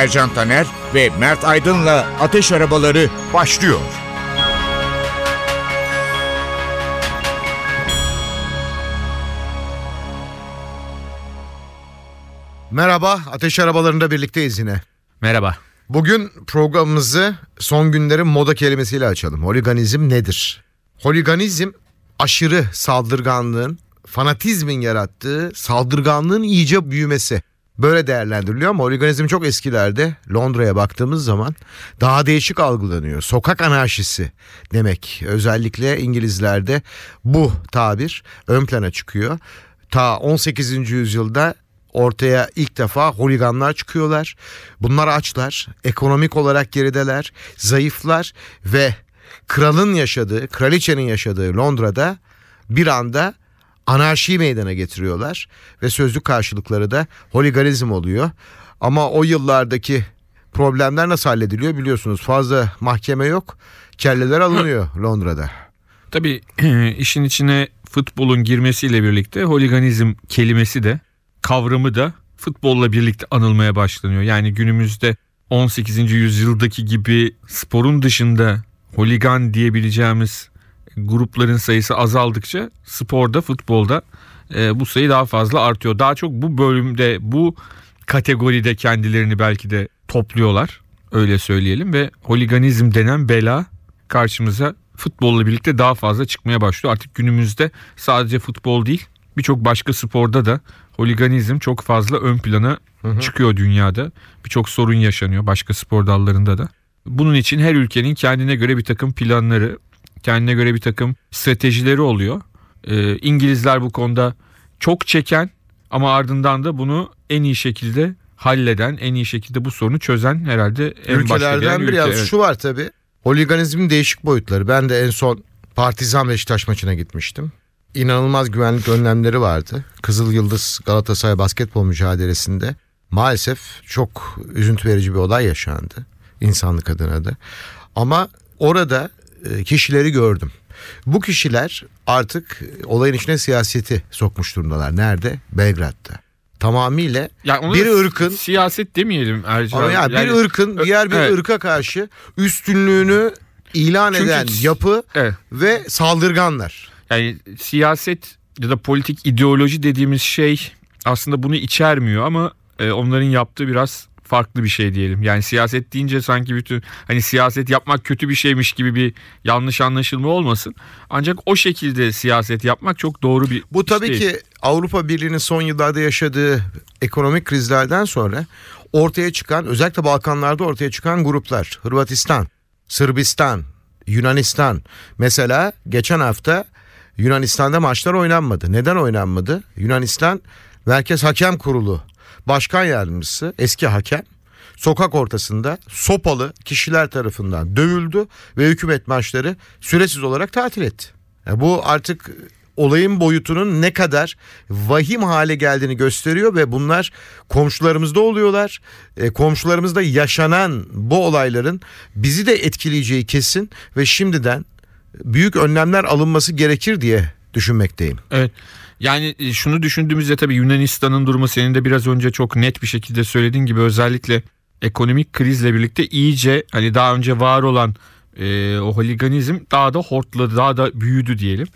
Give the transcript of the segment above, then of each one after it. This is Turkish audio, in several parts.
Ercan Taner ve Mert Aydın'la Ateş Arabaları başlıyor. Merhaba, Ateş Arabalarında birlikteyiz yine. Merhaba. Bugün programımızı son günlerin moda kelimesiyle açalım. Holiganizm nedir? Holiganizm aşırı saldırganlığın, fanatizmin yarattığı saldırganlığın iyice büyümesi. Böyle değerlendiriliyor ama holiganizm çok eskilerde Londra'ya baktığımız zaman daha değişik algılanıyor. Sokak anarşisi demek. Özellikle İngilizlerde bu tabir ön plana çıkıyor. Ta 18. yüzyılda ortaya ilk defa holiganlar çıkıyorlar. Bunlar açlar, ekonomik olarak gerideler, zayıflar ve kralın yaşadığı, kraliçenin yaşadığı Londra'da bir anda anarşi meydana getiriyorlar ve sözlük karşılıkları da holiganizm oluyor. Ama o yıllardaki problemler nasıl hallediliyor biliyorsunuz. Fazla mahkeme yok. Kelleler alınıyor Londra'da. Tabii işin içine futbolun girmesiyle birlikte holiganizm kelimesi de kavramı da futbolla birlikte anılmaya başlanıyor. Yani günümüzde 18. yüzyıldaki gibi sporun dışında holigan diyebileceğimiz grupların sayısı azaldıkça sporda, futbolda e, bu sayı daha fazla artıyor. Daha çok bu bölümde, bu kategoride kendilerini belki de topluyorlar. Öyle söyleyelim ve holiganizm denen bela karşımıza futbolla birlikte daha fazla çıkmaya başlıyor. Artık günümüzde sadece futbol değil birçok başka sporda da holiganizm çok fazla ön plana hı hı. çıkıyor dünyada. Birçok sorun yaşanıyor başka spor dallarında da. Bunun için her ülkenin kendine göre bir takım planları, kendine göre bir takım stratejileri oluyor. Ee, İngilizler bu konuda çok çeken ama ardından da bunu en iyi şekilde halleden, en iyi şekilde bu sorunu çözen herhalde en Ülkelerden biri. Ülke. Evet. Şu var tabi. Holiganizmin değişik boyutları. Ben de en son Partizan Beşiktaş maçına gitmiştim inanılmaz güvenlik önlemleri vardı. Kızıl Yıldız Galatasaray basketbol mücadelesinde maalesef çok üzüntü verici bir olay yaşandı insanlık adına da. Ama orada e, kişileri gördüm. Bu kişiler artık olayın içine siyaseti sokmuş durumdalar. Nerede? Belgrad'da. Tamamıyla yani bir ırkın siyaset demeyelim Ercan. Yani bir ırkın diğer bir evet. ırka karşı üstünlüğünü ilan Çünkü, eden yapı evet. ve saldırganlar. Yani siyaset ya da politik ideoloji dediğimiz şey aslında bunu içermiyor ama e, onların yaptığı biraz farklı bir şey diyelim. Yani siyaset deyince sanki bütün hani siyaset yapmak kötü bir şeymiş gibi bir yanlış anlaşılma olmasın. Ancak o şekilde siyaset yapmak çok doğru bir Bu tabii değil. ki Avrupa Birliği'nin son yıllarda yaşadığı ekonomik krizlerden sonra ortaya çıkan özellikle Balkanlarda ortaya çıkan gruplar. Hırvatistan, Sırbistan, Yunanistan. Mesela geçen hafta Yunanistan'da maçlar oynanmadı. Neden oynanmadı? Yunanistan Merkez Hakem Kurulu Başkan Yardımcısı eski hakem sokak ortasında sopalı kişiler tarafından dövüldü ve hükümet maçları süresiz olarak tatil etti. Yani bu artık olayın boyutunun ne kadar vahim hale geldiğini gösteriyor ve bunlar komşularımızda oluyorlar. E, komşularımızda yaşanan bu olayların bizi de etkileyeceği kesin ve şimdiden büyük önlemler alınması gerekir diye düşünmekteyim. Evet. Yani e, şunu düşündüğümüzde tabii Yunanistan'ın durumu senin de biraz önce çok net bir şekilde söylediğin gibi özellikle ekonomik krizle birlikte iyice hani daha önce var olan e, o holiganizm daha da hortladı, daha da büyüdü diyelim.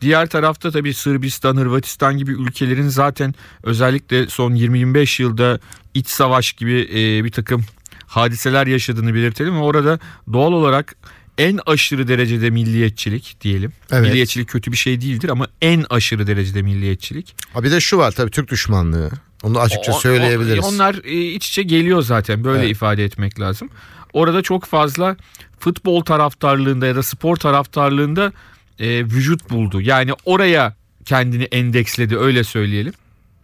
Diğer tarafta tabii Sırbistan, Hırvatistan gibi ülkelerin zaten özellikle son 20-25 yılda iç savaş gibi e, bir takım hadiseler yaşadığını belirtelim. Orada doğal olarak en aşırı derecede milliyetçilik diyelim. Evet. Milliyetçilik kötü bir şey değildir ama en aşırı derecede milliyetçilik. Ha bir de şu var tabii Türk düşmanlığı. Onu açıkça o, söyleyebiliriz. O, onlar e, iç içe geliyor zaten böyle evet. ifade etmek lazım. Orada çok fazla futbol taraftarlığında ya da spor taraftarlığında e, vücut buldu. Yani oraya kendini endeksledi öyle söyleyelim.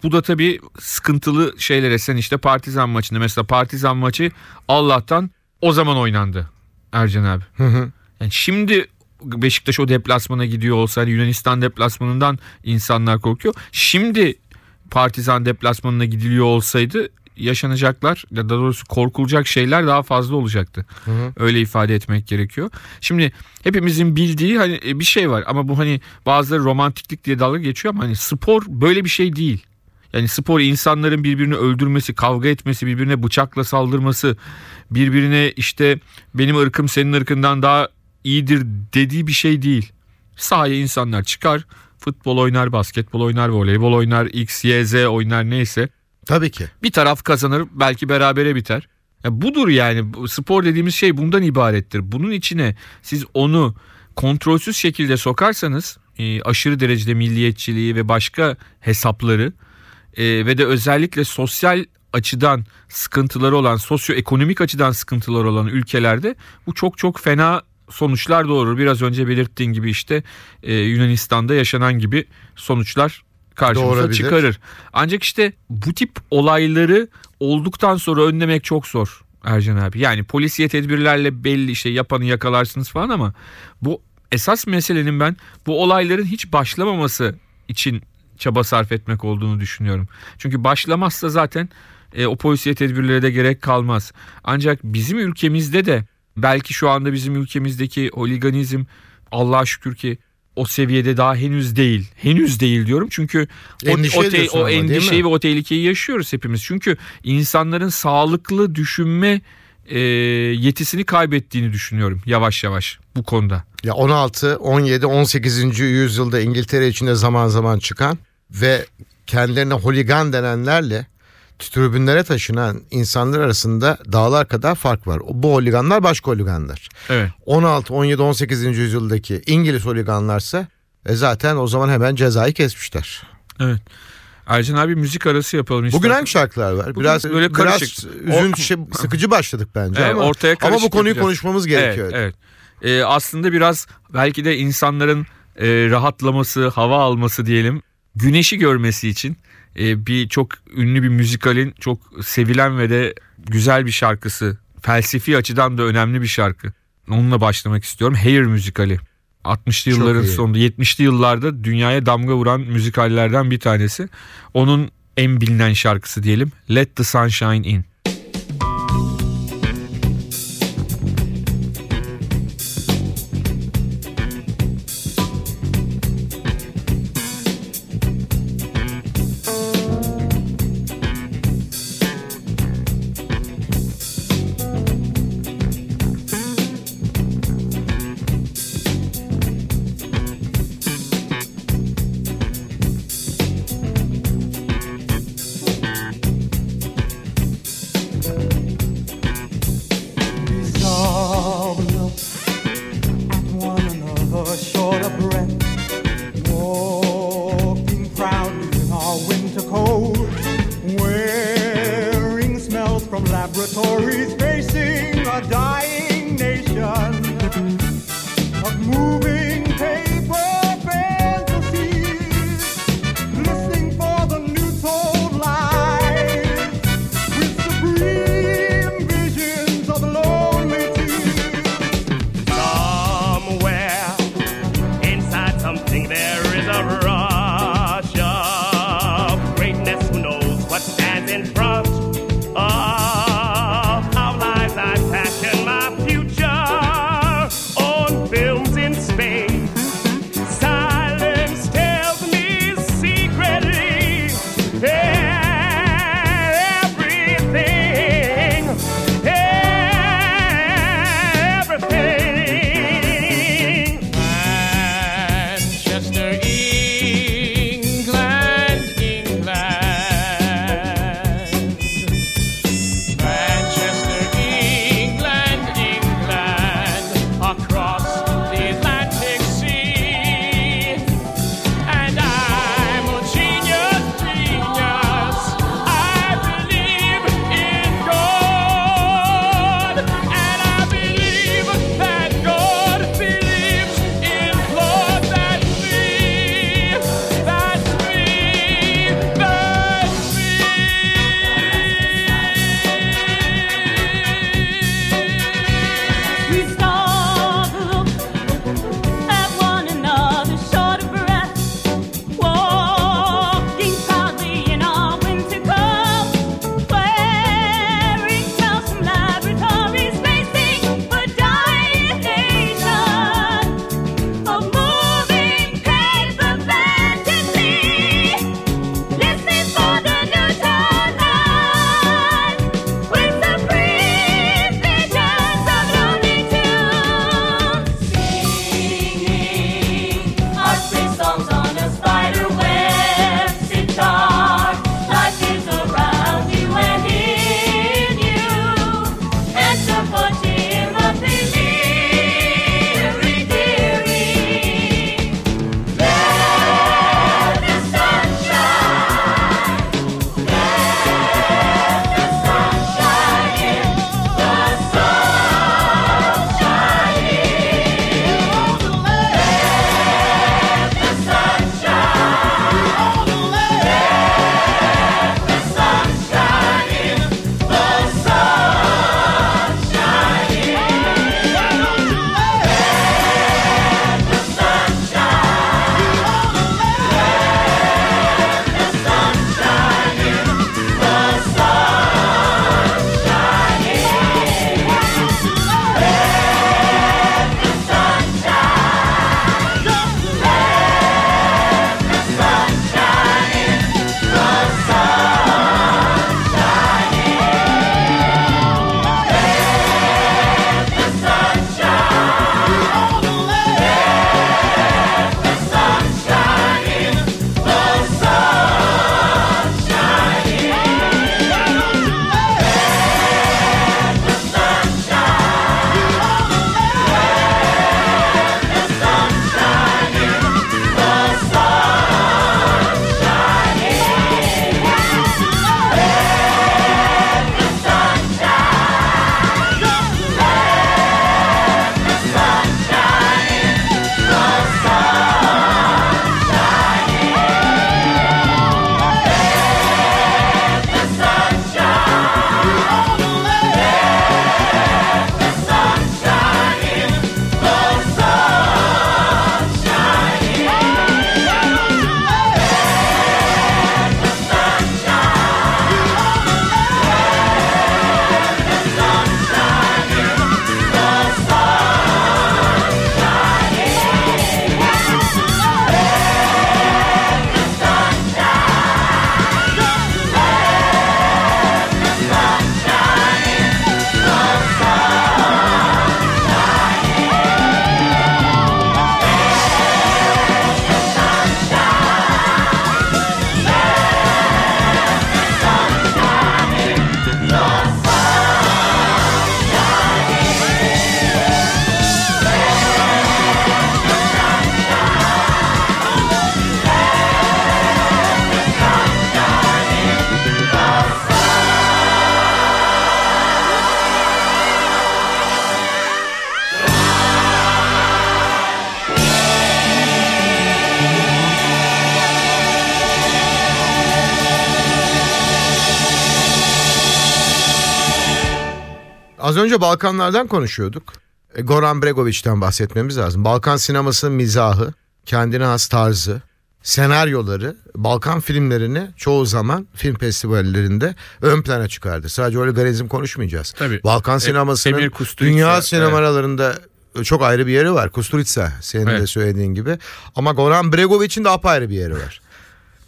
Bu da tabii sıkıntılı şeylere sen işte Partizan maçında mesela Partizan maçı Allah'tan o zaman oynandı Ercan abi. Hı hı. Yani şimdi Beşiktaş o deplasmana gidiyor olsa hani Yunanistan deplasmanından insanlar korkuyor. Şimdi Partizan deplasmanına gidiliyor olsaydı yaşanacaklar ya da doğrusu korkulacak şeyler daha fazla olacaktı. Hı hı. Öyle ifade etmek gerekiyor. Şimdi hepimizin bildiği hani e, bir şey var ama bu hani bazıları romantiklik diye dalga geçiyor ama hani spor böyle bir şey değil. Yani spor insanların birbirini öldürmesi, kavga etmesi, birbirine bıçakla saldırması, birbirine işte benim ırkım senin ırkından daha iyidir dediği bir şey değil. Sahaya insanlar çıkar, futbol oynar, basketbol oynar, voleybol oynar, X, Y, Z oynar neyse. Tabii ki. Bir taraf kazanır, belki berabere biter. Ya budur yani spor dediğimiz şey bundan ibarettir. Bunun içine siz onu kontrolsüz şekilde sokarsanız e, aşırı derecede milliyetçiliği ve başka hesapları e, ve de özellikle sosyal açıdan sıkıntıları olan, sosyoekonomik açıdan sıkıntıları olan ülkelerde bu çok çok fena sonuçlar doğurur. Biraz önce belirttiğin gibi işte e, Yunanistan'da yaşanan gibi sonuçlar karşımıza Doğurabilir. çıkarır. Ancak işte bu tip olayları olduktan sonra önlemek çok zor Ercan abi. Yani polisiye tedbirlerle belli işte yapanı yakalarsınız falan ama bu esas meselenin ben bu olayların hiç başlamaması için çaba sarf etmek olduğunu düşünüyorum. Çünkü başlamazsa zaten e, o polisiye tedbirlere de gerek kalmaz. Ancak bizim ülkemizde de belki şu anda bizim ülkemizdeki holiganizm Allah'a şükür ki o seviyede daha henüz değil. Henüz değil diyorum çünkü o, Endişe o, te- ediyorsun o ama, endişeyi ve o tehlikeyi yaşıyoruz hepimiz. Çünkü insanların sağlıklı düşünme e, yetisini kaybettiğini düşünüyorum yavaş yavaş bu konuda. Ya 16, 17, 18. yüzyılda İngiltere içinde zaman zaman çıkan ve kendilerine holigan denenlerle tribünlere taşınan insanlar arasında dağlar kadar fark var. Bu holiganlar başka holiganlar. Evet. 16, 17, 18. yüzyıldaki İngiliz holiganlarsa e zaten o zaman hemen cezayı kesmişler. Evet. Ercan abi müzik arası yapalım. Bugün istersen. hangi şarkılar var? Bugün biraz böyle biraz karışık. üzün O- şey, sıkıcı başladık bence Evet, ama ortaya ama bu konuyu yapacağız. konuşmamız gerekiyor. Evet, evet. Ee, aslında biraz belki de insanların e, rahatlaması, hava alması diyelim, güneşi görmesi için e, bir çok ünlü bir müzikalin çok sevilen ve de güzel bir şarkısı, felsefi açıdan da önemli bir şarkı. Onunla başlamak istiyorum. Hair müzikali. 60'lı Çok yılların sonunda 70'li yıllarda dünyaya damga vuran müzikallerden bir tanesi. Onun en bilinen şarkısı diyelim. Let the Sunshine In. Az önce Balkanlardan konuşuyorduk. E, Goran Bregovic'ten bahsetmemiz lazım. Balkan sinemasının mizahı, kendine has tarzı, senaryoları Balkan filmlerini çoğu zaman film festivallerinde ön plana çıkardı. Sadece oligarizm konuşmayacağız. Tabii. Balkan E, sinemasının dünya evet. sinemalarında çok ayrı bir yeri var. Kusturica senin de Evet. söylediğin gibi. Ama Goran Bregovic'in de apayrı bir yeri var.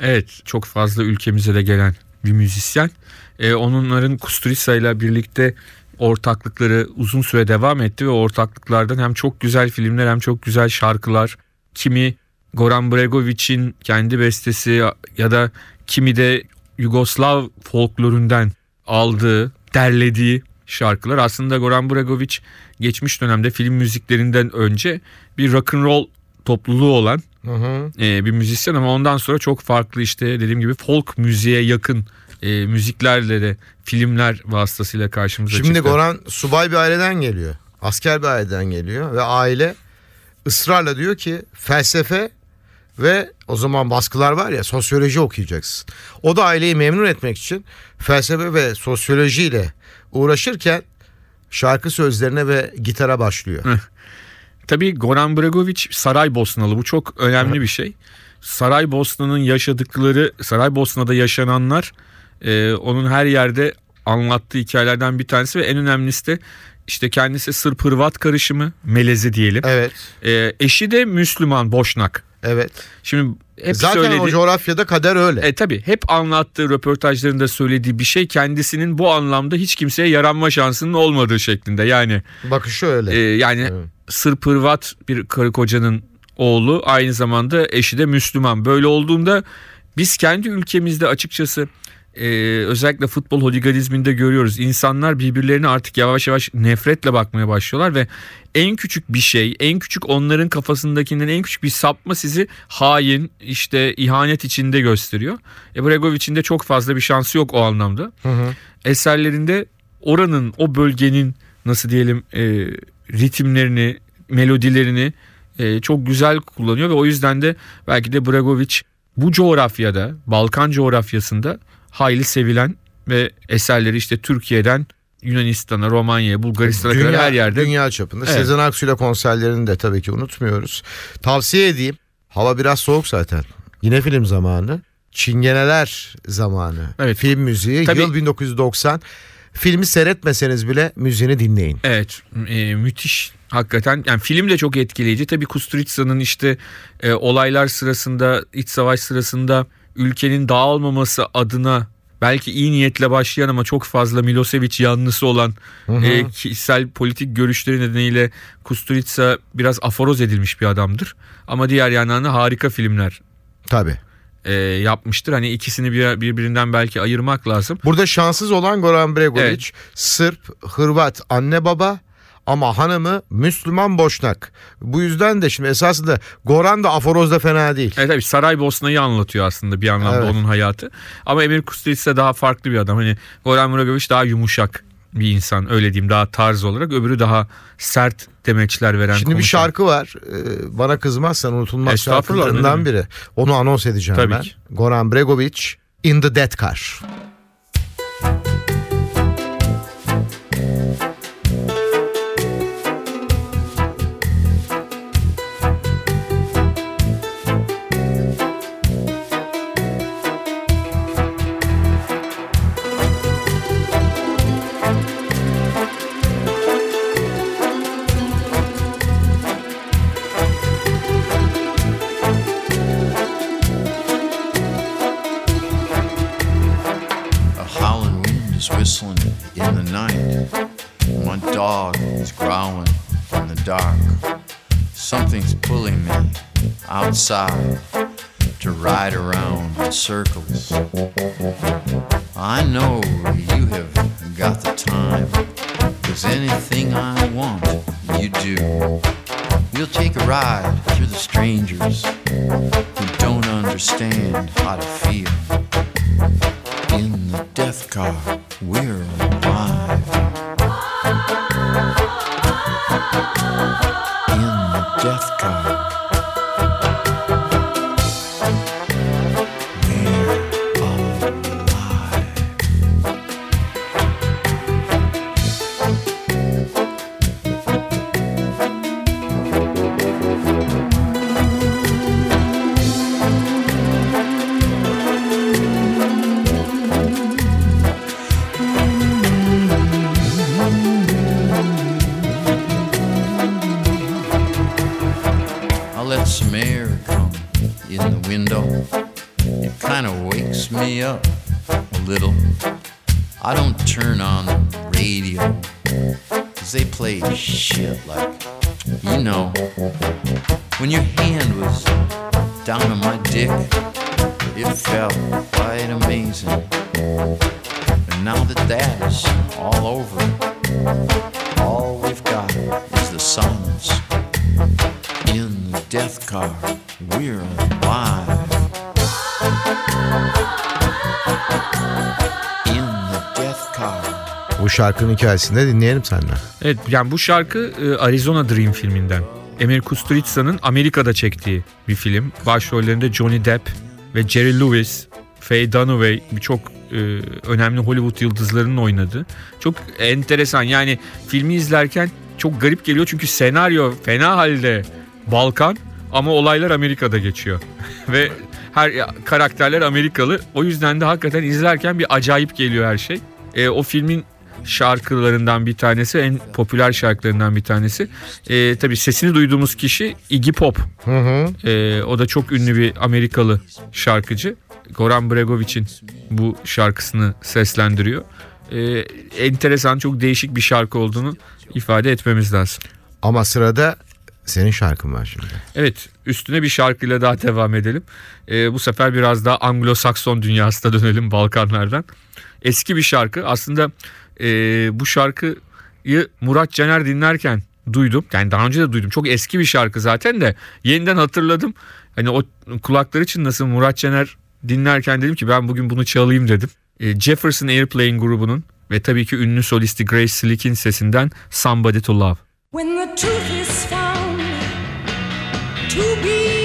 Evet çok fazla ülkemize de gelen bir müzisyen. Ee, onların Kusturica ile birlikte ortaklıkları uzun süre devam etti ve ortaklıklardan hem çok güzel filmler hem çok güzel şarkılar. Kimi Goran Bregovic'in kendi bestesi ya da kimi de Yugoslav folklorundan aldığı, derlediği şarkılar. Aslında Goran Bregovic geçmiş dönemde film müziklerinden önce bir rock and roll topluluğu olan Hı hı. e, bir müzisyen ama ondan sonra çok farklı işte dediğim gibi folk müziğe yakın e, müziklerle de filmler vasıtasıyla karşımıza Şimdi çıktı. Goran subay bir aileden geliyor. Asker bir aileden geliyor ve aile ısrarla diyor ki felsefe ve o zaman baskılar var ya sosyoloji okuyacaksın. O da aileyi memnun etmek için felsefe ve sosyolojiyle uğraşırken şarkı sözlerine ve gitara başlıyor. Tabii Goran Bregovic Saraybosnalı bu çok önemli bir şey. Saraybosna'nın yaşadıkları Saraybosna'da yaşananlar e, onun her yerde anlattığı hikayelerden bir tanesi ve en önemlisi de işte kendisi Sırp Hırvat karışımı melezi diyelim. Evet. E, eşi de Müslüman Boşnak. Evet. Şimdi hep Zaten söyledi. o coğrafyada kader öyle. E tabi hep anlattığı röportajlarında söylediği bir şey kendisinin bu anlamda hiç kimseye yaranma şansının olmadığı şeklinde. Yani Bakışı öyle. e, yani Evet. Sırp Hırvat bir karı kocanın oğlu aynı zamanda eşi de Müslüman. Böyle olduğunda biz kendi ülkemizde açıkçası e, özellikle futbol holiganizminde görüyoruz. İnsanlar birbirlerine artık yavaş yavaş nefretle bakmaya başlıyorlar ve en küçük bir şey, en küçük onların kafasındakinden en küçük bir sapma sizi hain, işte ihanet içinde gösteriyor. E Bregovic'in de çok fazla bir şansı yok o anlamda. Hı hı. Eserlerinde oranın, o bölgenin nasıl diyelim e, ritimlerini, melodilerini e, çok güzel kullanıyor ve o yüzden de belki de Bregovic bu coğrafyada, Balkan coğrafyasında hayli sevilen ve eserleri işte Türkiye'den Yunanistan'a, Romanya'ya, Bulgaristan'a kadar her yerde Dünya çapında. Evet. Sezen Aksu'yla konserlerini de tabii ki unutmuyoruz. Tavsiye edeyim. Hava biraz soğuk zaten. Yine film zamanı. Çingeneler zamanı. Evet. Film müziği. Tabii. Yıl 1990. Filmi seyretmeseniz bile müziğini dinleyin. Evet e, müthiş hakikaten yani film de çok etkileyici tabii Kusturica'nın işte e, olaylar sırasında iç savaş sırasında ülkenin dağılmaması adına belki iyi niyetle başlayan ama çok fazla Milosevic yanlısı olan e, kişisel politik görüşleri nedeniyle Kusturica biraz aforoz edilmiş bir adamdır ama diğer yandan da harika filmler Tabii. e, yapmıştır hani ikisini bir, birbirinden belki ayırmak lazım. Burada şanssız olan Goran Bregovic. Evet. Sırp, Hırvat anne baba ama hanımı Müslüman Boşnak. Bu yüzden de şimdi esasında Goran da aforozda fena değil. Evet tabii Saraybosna'yı anlatıyor aslında bir anlamda Evet. onun hayatı. Ama Emir Kusturica daha farklı bir adam. Hani Goran Muragovic daha yumuşak bir insan öyle diyeyim daha tarz olarak. Öbürü daha sert demeçler veren Şimdi bir konuşan. şarkı var. Ee, bana kızmazsan unutulmaz şarkılarından biri. Onu anons edeceğim Tabii ben. ki. Goran Bregovic In the Dead Car. Circles. I know you have got the time, cause anything I want, you do. We'll take a ride through the strangers who don't understand how to feel. In the death car, we're alive. In the death car, Bu şarkının hikayesini de dinleyelim senden. Evet yani bu şarkı e, Arizona Dream filminden. Emir Kusturica'nın Amerika'da çektiği bir film. Başrollerinde Johnny Depp ve Jerry Lewis, Faye Dunaway birçok e, önemli Hollywood yıldızlarının oynadığı. Çok enteresan yani filmi izlerken çok garip geliyor çünkü senaryo fena halde Balkan ama olaylar Amerika'da geçiyor. ve her karakterler Amerikalı. O yüzden de hakikaten izlerken bir acayip geliyor her şey. E, o filmin şarkılarından bir tanesi, en popüler şarkılarından bir tanesi. E, tabii sesini duyduğumuz kişi Iggy Pop. Hı hı. E, o da çok ünlü bir Amerikalı şarkıcı. Goran Bregovic'in bu şarkısını seslendiriyor. E, enteresan, çok değişik bir şarkı olduğunu ifade etmemiz lazım. Ama sırada senin şarkın var şimdi. Evet üstüne bir şarkıyla daha devam edelim. Ee, bu sefer biraz daha Anglo-Sakson dünyasına dönelim Balkanlardan. Eski bir şarkı aslında e, bu şarkıyı Murat Caner dinlerken duydum. Yani daha önce de duydum. Çok eski bir şarkı zaten de yeniden hatırladım. Hani o kulaklar için nasıl Murat Caner dinlerken dedim ki ben bugün bunu çalayım dedim. E, Jefferson Airplane grubunun ve tabii ki ünlü solisti Grace Slick'in sesinden Somebody to Love. When the truth is found to be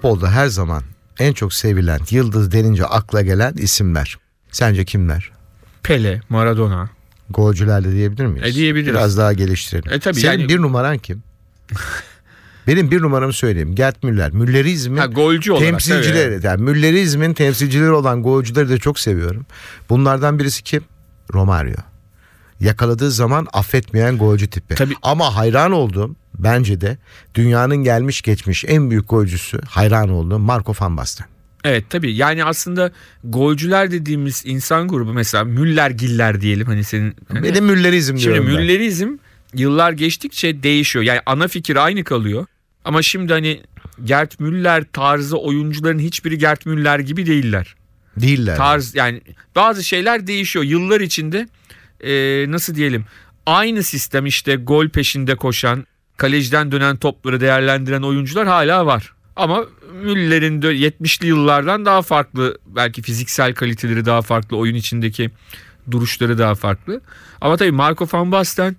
Futbolda her zaman en çok sevilen yıldız denince akla gelen isimler. Sence kimler? Pele, Maradona. Golcülerle diyebilir miyiz? E, diyebiliriz. Biraz daha geliştirelim. E, tabii Senin yani- bir numaran kim? Benim bir numaramı söyleyeyim. Gerd Müller. Müllerizmin Ha, golcü olarak, temsilcileri. Yani Müllerizmin temsilcileri olan golcüleri de çok seviyorum. Bunlardan birisi kim? Romario. Yakaladığı zaman affetmeyen golcü tipi. Tabii. Ama hayran olduğum bence de dünyanın gelmiş geçmiş en büyük golcüsü hayran olduğum Marco van Basten. Evet tabii yani aslında golcüler dediğimiz insan grubu mesela Müller Giller diyelim hani senin. hani- Benim Müllerizm Şimdi diyorum ben. Müllerizm yıllar geçtikçe değişiyor. Yani ana fikir aynı kalıyor. Ama şimdi hani Gert Müller tarzı oyuncuların hiçbiri Gert Müller gibi değiller. Değiller. Tarz yani bazı şeyler değişiyor. Yıllar içinde e, nasıl diyelim aynı sistem işte gol peşinde koşan kaleciden dönen topları değerlendiren oyuncular hala var. Ama Müller'in de 70'li yıllardan daha farklı belki fiziksel kaliteleri daha farklı oyun içindeki duruşları daha farklı. Ama tabii Marco van Basten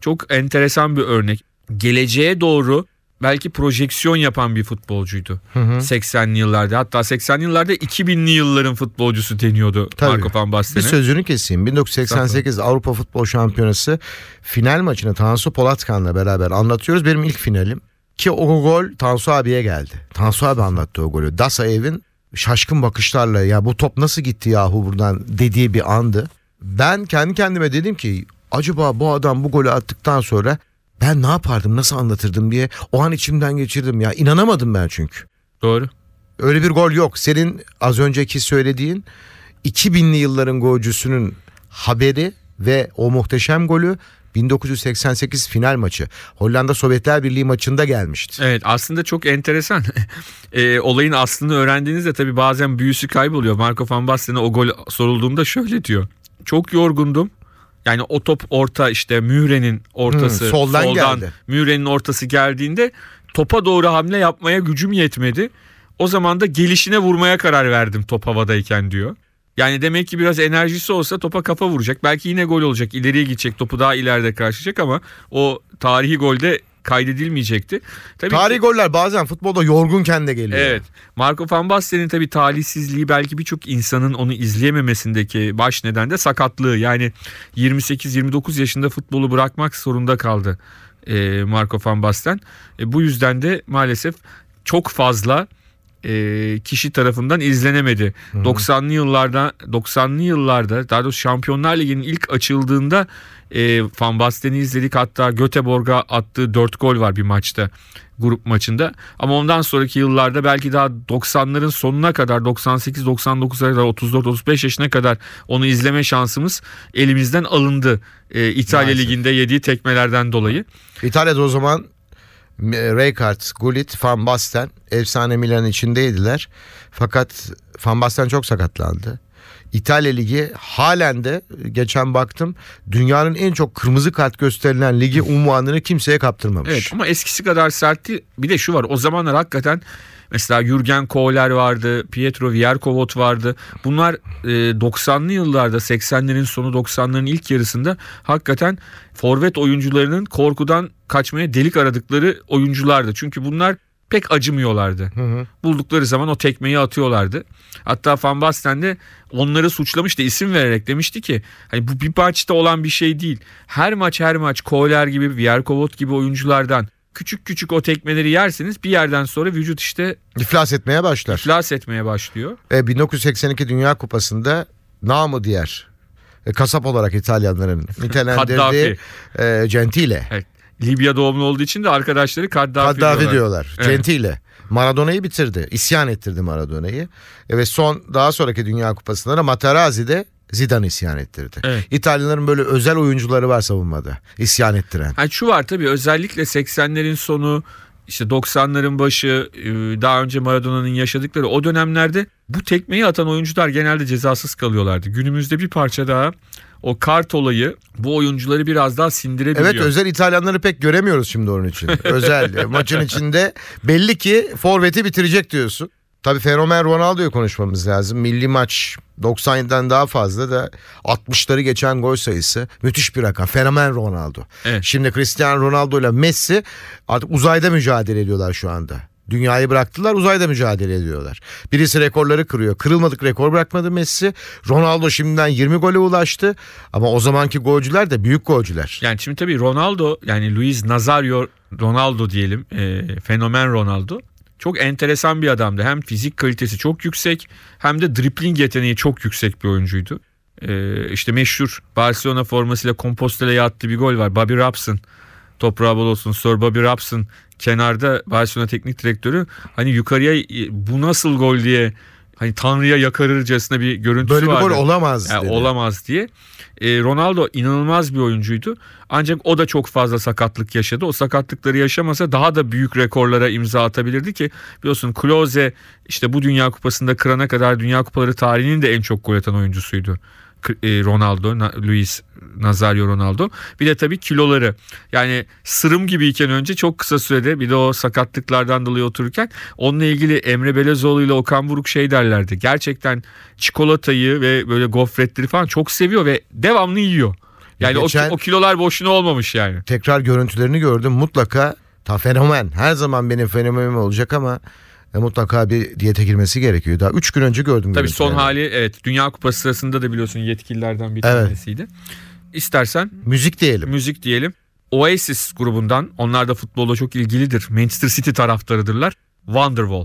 çok enteresan bir örnek. Geleceğe doğru belki projeksiyon yapan bir futbolcuydu. 80'li yıllarda hatta 80'li yıllarda 2000'li yılların futbolcusu deniyordu Tabii. Marco van Bir Basten'e. sözünü keseyim. 1988 Avrupa Futbol Şampiyonası final maçını Tansu Polatkan'la beraber anlatıyoruz. Benim ilk finalim. Ki o gol Tansu abiye geldi. Tansu abi anlattı o golü. Dasa evin şaşkın bakışlarla ya bu top nasıl gitti yahu buradan dediği bir andı. Ben kendi kendime dedim ki acaba bu adam bu golü attıktan sonra ben ne yapardım nasıl anlatırdım diye o an içimden geçirdim ya. inanamadım ben çünkü. Doğru. Öyle bir gol yok. Senin az önceki söylediğin 2000'li yılların golcüsünün haberi ve o muhteşem golü 1988 final maçı. Hollanda Sovyetler Birliği maçında gelmişti. Evet aslında çok enteresan. E, olayın aslını öğrendiğinizde tabii bazen büyüsü kayboluyor. Marco van Basten'e o gol sorulduğunda şöyle diyor. Çok yorgundum. Yani o top orta işte Mühre'nin ortası Hmm, soldan geldi. Mühre'nin ortası geldiğinde topa doğru hamle yapmaya gücüm yetmedi. O zaman da gelişine vurmaya karar verdim top havadayken diyor. Yani demek ki biraz enerjisi olsa topa kafa vuracak. Belki yine gol olacak. ileriye gidecek. Topu daha ileride karşılayacak ama o tarihi golde kaydedilmeyecekti. Tabii ki- Tarihi goller bazen futbolda yorgunken de geliyor. Evet. Marco van Basten'in tabii talihsizliği belki birçok insanın onu izleyememesindeki baş neden de sakatlığı. Yani 28-29 yaşında futbolu bırakmak zorunda kaldı e, Marco van Basten. E, bu yüzden de maalesef çok fazla e, kişi tarafından izlenemedi. 90'lı yıllarda 90'lı yıllarda daha doğrusu Şampiyonlar Ligi'nin ilk açıldığında e, Van Basten'i izledik. Hatta Göteborg'a attığı 4 gol var bir maçta grup maçında. Ama ondan sonraki yıllarda belki daha 90'ların sonuna kadar 98-99'a kadar 34-35 yaşına kadar onu izleme şansımız elimizden alındı. E, İtalya Maalesef. Ligi'nde yediği tekmelerden dolayı. İtalya'da o zaman Rijkaard, Gullit, Van Basten efsane Milan içindeydiler. Fakat Van Basten çok sakatlandı. İtalya Ligi halen de geçen baktım dünyanın en çok kırmızı kart gösterilen ligi unvanını kimseye kaptırmamış. Evet ama eskisi kadar sert değil. Bir de şu var o zamanlar hakikaten mesela Jürgen Kohler vardı, Pietro Vierkovot vardı. Bunlar e, 90'lı yıllarda 80'lerin sonu 90'ların ilk yarısında hakikaten forvet oyuncularının korkudan kaçmaya delik aradıkları oyunculardı. Çünkü bunlar pek acımıyorlardı. Buldukları zaman o tekmeyi atıyorlardı. Hatta Van Basten de onları suçlamıştı isim vererek demişti ki hani bu bir maçta olan bir şey değil. Her maç her maç Kohler gibi Vierkovot gibi oyunculardan küçük küçük o tekmeleri yerseniz bir yerden sonra vücut işte İflas etmeye başlar. iflas etmeye başlıyor. E, 1982 Dünya Kupası'nda namı diğer e, kasap olarak İtalyanların nitelendirdiği e, Gentile. Evet. Libya doğumlu olduğu için de arkadaşları Kaddafi, Kaddafi diyorlar. diyorlar. Evet. Gentile. Maradona'yı bitirdi. İsyan ettirdi Maradona'yı. E, ve son daha sonraki Dünya Kupası'nda da Materazzi'de Zidane isyan ettirdi. Evet. İtalyanların böyle özel oyuncuları var savunmada. İsyan ettiren. Ha, şu var tabii özellikle 80'lerin sonu işte 90'ların başı e, daha önce Maradona'nın yaşadıkları o dönemlerde bu tekmeyi atan oyuncular genelde cezasız kalıyorlardı. Günümüzde bir parça daha o kart olayı bu oyuncuları biraz daha sindirebiliyor. Evet özel İtalyanları pek göremiyoruz şimdi onun için. özel maçın içinde belli ki forveti bitirecek diyorsun. Tabii fenomen Ronaldo'yu konuşmamız lazım. Milli maç 97'den daha fazla da 60'ları geçen gol sayısı müthiş bir rakam. Fenomen Ronaldo. Evet. Şimdi Cristiano Ronaldo ile Messi artık uzayda mücadele ediyorlar şu anda. Dünyayı bıraktılar uzayda mücadele ediyorlar. Birisi rekorları kırıyor. Kırılmadık rekor bırakmadı Messi. Ronaldo şimdiden 20 gole ulaştı. Ama o zamanki golcüler de büyük golcüler. Yani şimdi tabii Ronaldo yani Luis Nazario Ronaldo diyelim e, fenomen Ronaldo çok enteresan bir adamdı. Hem fizik kalitesi çok yüksek hem de dribbling yeteneği çok yüksek bir oyuncuydu. E, işte meşhur Barcelona formasıyla Compostela'ya attığı bir gol var. Bobby Robson toprağı bol olsun Sir Bobby Robson kenarda Barcelona teknik direktörü hani yukarıya e, bu nasıl gol diye hani Tanrı'ya yakarırcasına bir görüntüsü Böyle bir vardı. gol olamaz Yani dedi. olamaz diye. E, Ronaldo inanılmaz bir oyuncuydu. Ancak o da çok fazla sakatlık yaşadı. O sakatlıkları yaşamasa daha da büyük rekorlara imza atabilirdi ki biliyorsun Klose işte bu Dünya Kupası'nda kırana kadar Dünya Kupaları tarihinin de en çok gol atan oyuncusuydu. E, Ronaldo, Na- Luis Nazario Ronaldo. Bir de tabii kiloları. Yani sırım gibiyken önce çok kısa sürede bir de o sakatlıklardan dolayı otururken onunla ilgili Emre Belezoğlu ile Okan Buruk şey derlerdi. Gerçekten çikolatayı ve böyle gofretleri falan çok seviyor ve devamlı yiyor. Yani Geçen- o, o kilolar boşuna olmamış yani. Tekrar görüntülerini gördüm. Mutlaka ta fenomen. Her zaman benim fenomenim olacak ama e, mutlaka bir diyete girmesi gerekiyor. Daha 3 gün önce gördüm. Tabii son görüntülerini. hali evet Dünya Kupası sırasında da biliyorsun yetkililerden bir Evet. tanesiydi. İstersen Müzik diyelim. müzik diyelim. Oasis grubundan onlar da futbolla çok ilgilidir. Manchester City taraftarıdırlar. Wonderwall.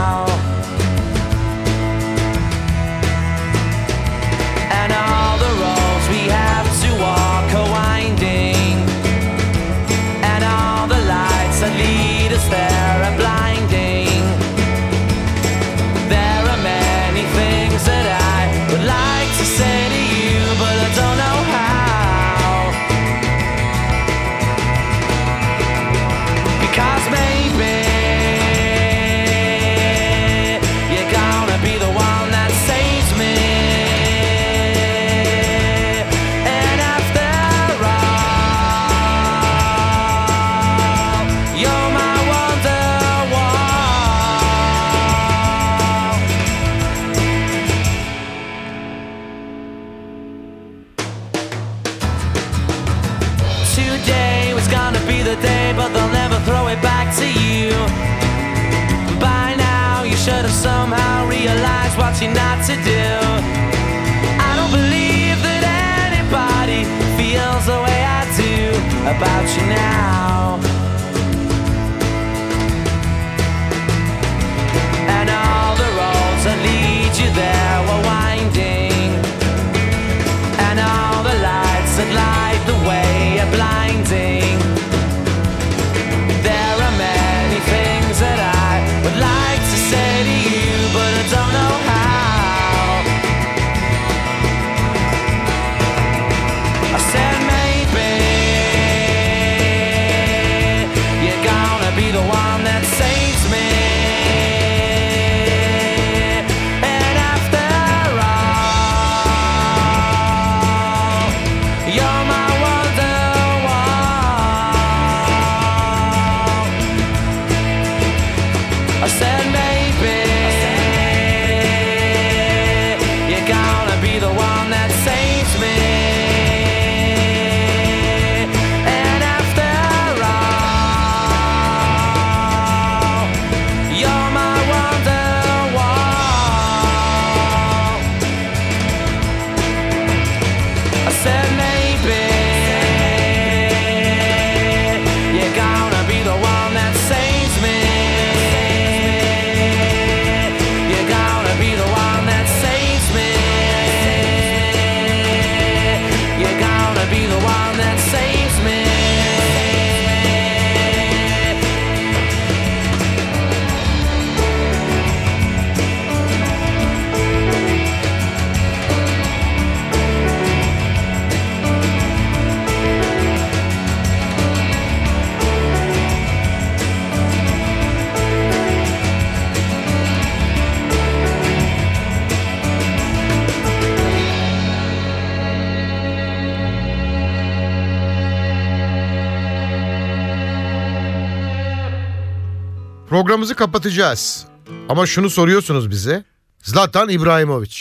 Programımızı kapatacağız. Ama şunu soruyorsunuz bize. Zlatan İbrahimovic.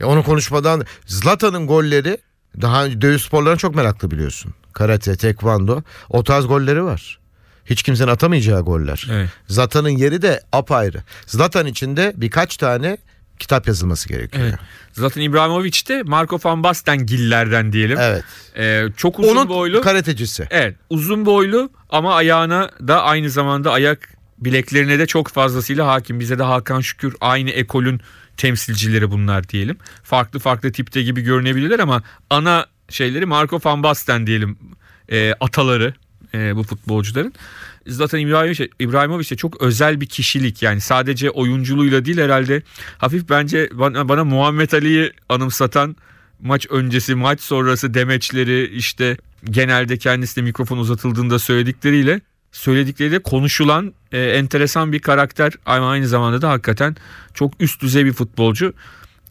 Ya onu konuşmadan Zlatan'ın golleri daha dövüş sporlarına çok meraklı biliyorsun. Karate, tekvando o tarz golleri var. Hiç kimsenin atamayacağı goller. Evet. Zlatan'ın yeri de apayrı. Zlatan için de birkaç tane kitap yazılması gerekiyor. Evet. Zlatan İbrahimovic de Marco van Basten gillerden diyelim. Evet. Ee, çok uzun Onun boylu. karatecisi. Evet uzun boylu ama ayağına da aynı zamanda ayak bileklerine de çok fazlasıyla hakim. Bize de Hakan Şükür aynı ekolün temsilcileri bunlar diyelim. Farklı farklı tipte gibi görünebilirler ama ana şeyleri Marco van Basten diyelim e, ataları e, bu futbolcuların. Zlatan İbrahimovic, İbrahimovic de çok özel bir kişilik yani sadece oyunculuğuyla değil herhalde hafif bence bana, bana Muhammed Ali'yi anımsatan maç öncesi maç sonrası demeçleri işte genelde kendisine mikrofon uzatıldığında söyledikleriyle söyledikleriyle konuşulan e, enteresan bir karakter ama aynı zamanda da hakikaten çok üst düzey bir futbolcu.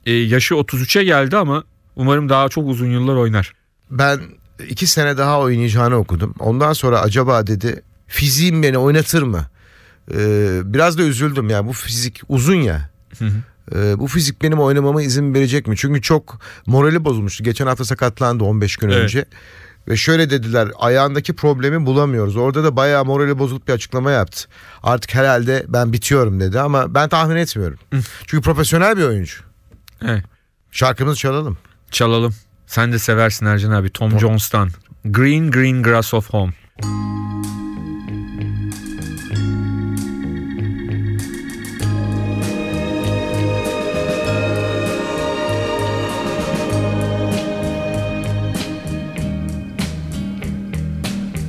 E, yaşı 33'e geldi ama umarım daha çok uzun yıllar oynar. Ben iki sene daha oynayacağını okudum. Ondan sonra acaba dedi fiziğim beni oynatır mı? Ee, biraz da üzüldüm ya bu fizik uzun ya. Ee, bu fizik benim oynamama izin verecek mi? Çünkü çok morali bozulmuştu. Geçen hafta sakatlandı 15 gün Evet. önce. Ve şöyle dediler ayağındaki problemi bulamıyoruz. Orada da bayağı morali bozulup bir açıklama yaptı. Artık herhalde ben bitiyorum dedi ama ben tahmin etmiyorum. Çünkü profesyonel bir oyuncu. Evet. Şarkımızı çalalım. Çalalım. Sen de seversin Ercan abi. Tom Jones'tan. Green Green Grass of Home.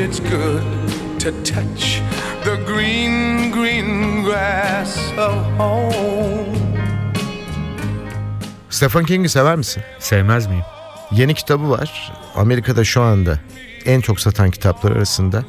It's good to touch the green, green grass of home. Stephen King'i sever misin? Sevmez miyim? Yeni kitabı var. Amerika'da şu anda en çok satan kitaplar arasında.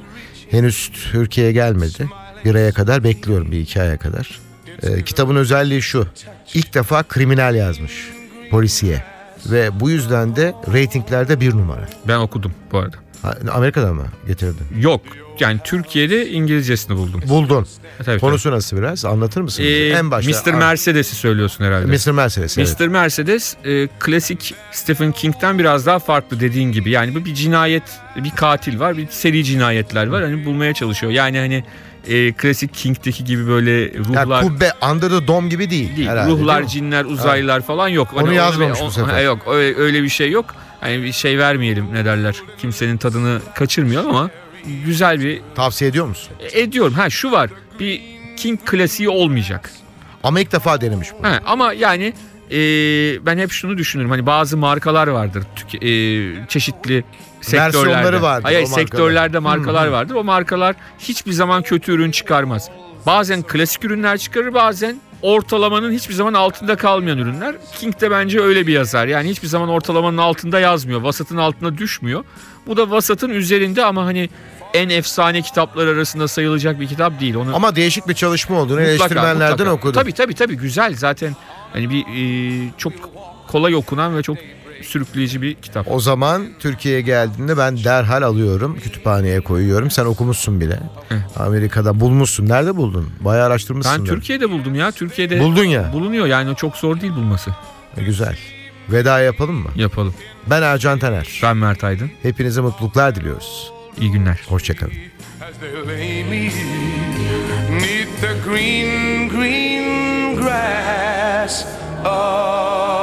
Henüz Türkiye'ye gelmedi. Bir aya kadar bekliyorum bir iki aya kadar. Ee, kitabın özelliği şu. İlk defa kriminal yazmış. Polisiye. Ve bu yüzden de reytinglerde bir numara. Ben okudum bu arada. Ha, Amerika'da mı getirdin? Yok. Yani Türkiye'de İngilizcesini buldum. Buldun. Tabii, tabii. Konusu nasıl biraz? Anlatır mısın? bize? Ee, en başta. Mr. Mercedes'i söylüyorsun herhalde. Mr. Mercedes. evet. Mr. Mercedes e, klasik Stephen King'den biraz daha farklı dediğin gibi. Yani bu bir cinayet, bir katil var, bir seri cinayetler var. Hani bulmaya çalışıyor. Yani hani e, klasik King'deki gibi böyle Yani ruhlar kubbe Under the Dome gibi değil. değil. herhalde, ruhlar, değil mi? cinler, uzaylılar falan yok. Onu Hani yazmamış öyle- bu sefer. Yok öyle, öyle bir şey yok. Hani bir şey vermeyelim ne derler. Kimsenin tadını kaçırmıyor ama güzel bir Tavsiye ediyor musun? ediyorum. Ha şu var. Bir King klasiği olmayacak. Ama ilk defa denemiş bu. Ha, ama yani e, ben hep şunu düşünürüm. Hani bazı markalar vardır. Tüke- e, çeşitli sektörlerde. Versiyonları vardır Hayır, o markaların. sektörlerde markalar vardır. O markalar hiçbir zaman kötü ürün çıkarmaz. Bazen klasik ürünler çıkarır bazen ortalamanın hiçbir zaman altında kalmayan ürünler. King de bence öyle bir yazar. Yani hiçbir zaman ortalamanın altında yazmıyor. Vasatın altına düşmüyor. Bu da vasatın üzerinde ama hani en efsane kitaplar arasında sayılacak bir kitap değil. Onu Ama değişik bir çalışma olduğunu Mutlaka, eleştirmenlerden mutlaka. okudum. Tabii tabii tabii güzel zaten hani bir e, çok kolay okunan ve çok sürükleyici bir kitap. O zaman Türkiye'ye geldiğinde ben derhal alıyorum. Kütüphaneye koyuyorum. Sen okumuşsun bile. Amerika'da bulmuşsun. Nerede buldun? Bayağı araştırmışsın. Ben da. Türkiye'de buldum ya. Türkiye'de Buldun ya. bulunuyor. Yani çok zor değil bulması. E, Güzel. Veda yapalım mı? Yapalım. Ben Ercan Taner. Ben Mert Aydın. Hepinize mutluluklar diliyoruz. İyi günler. Hoşçakalın. green, green grass. Oh.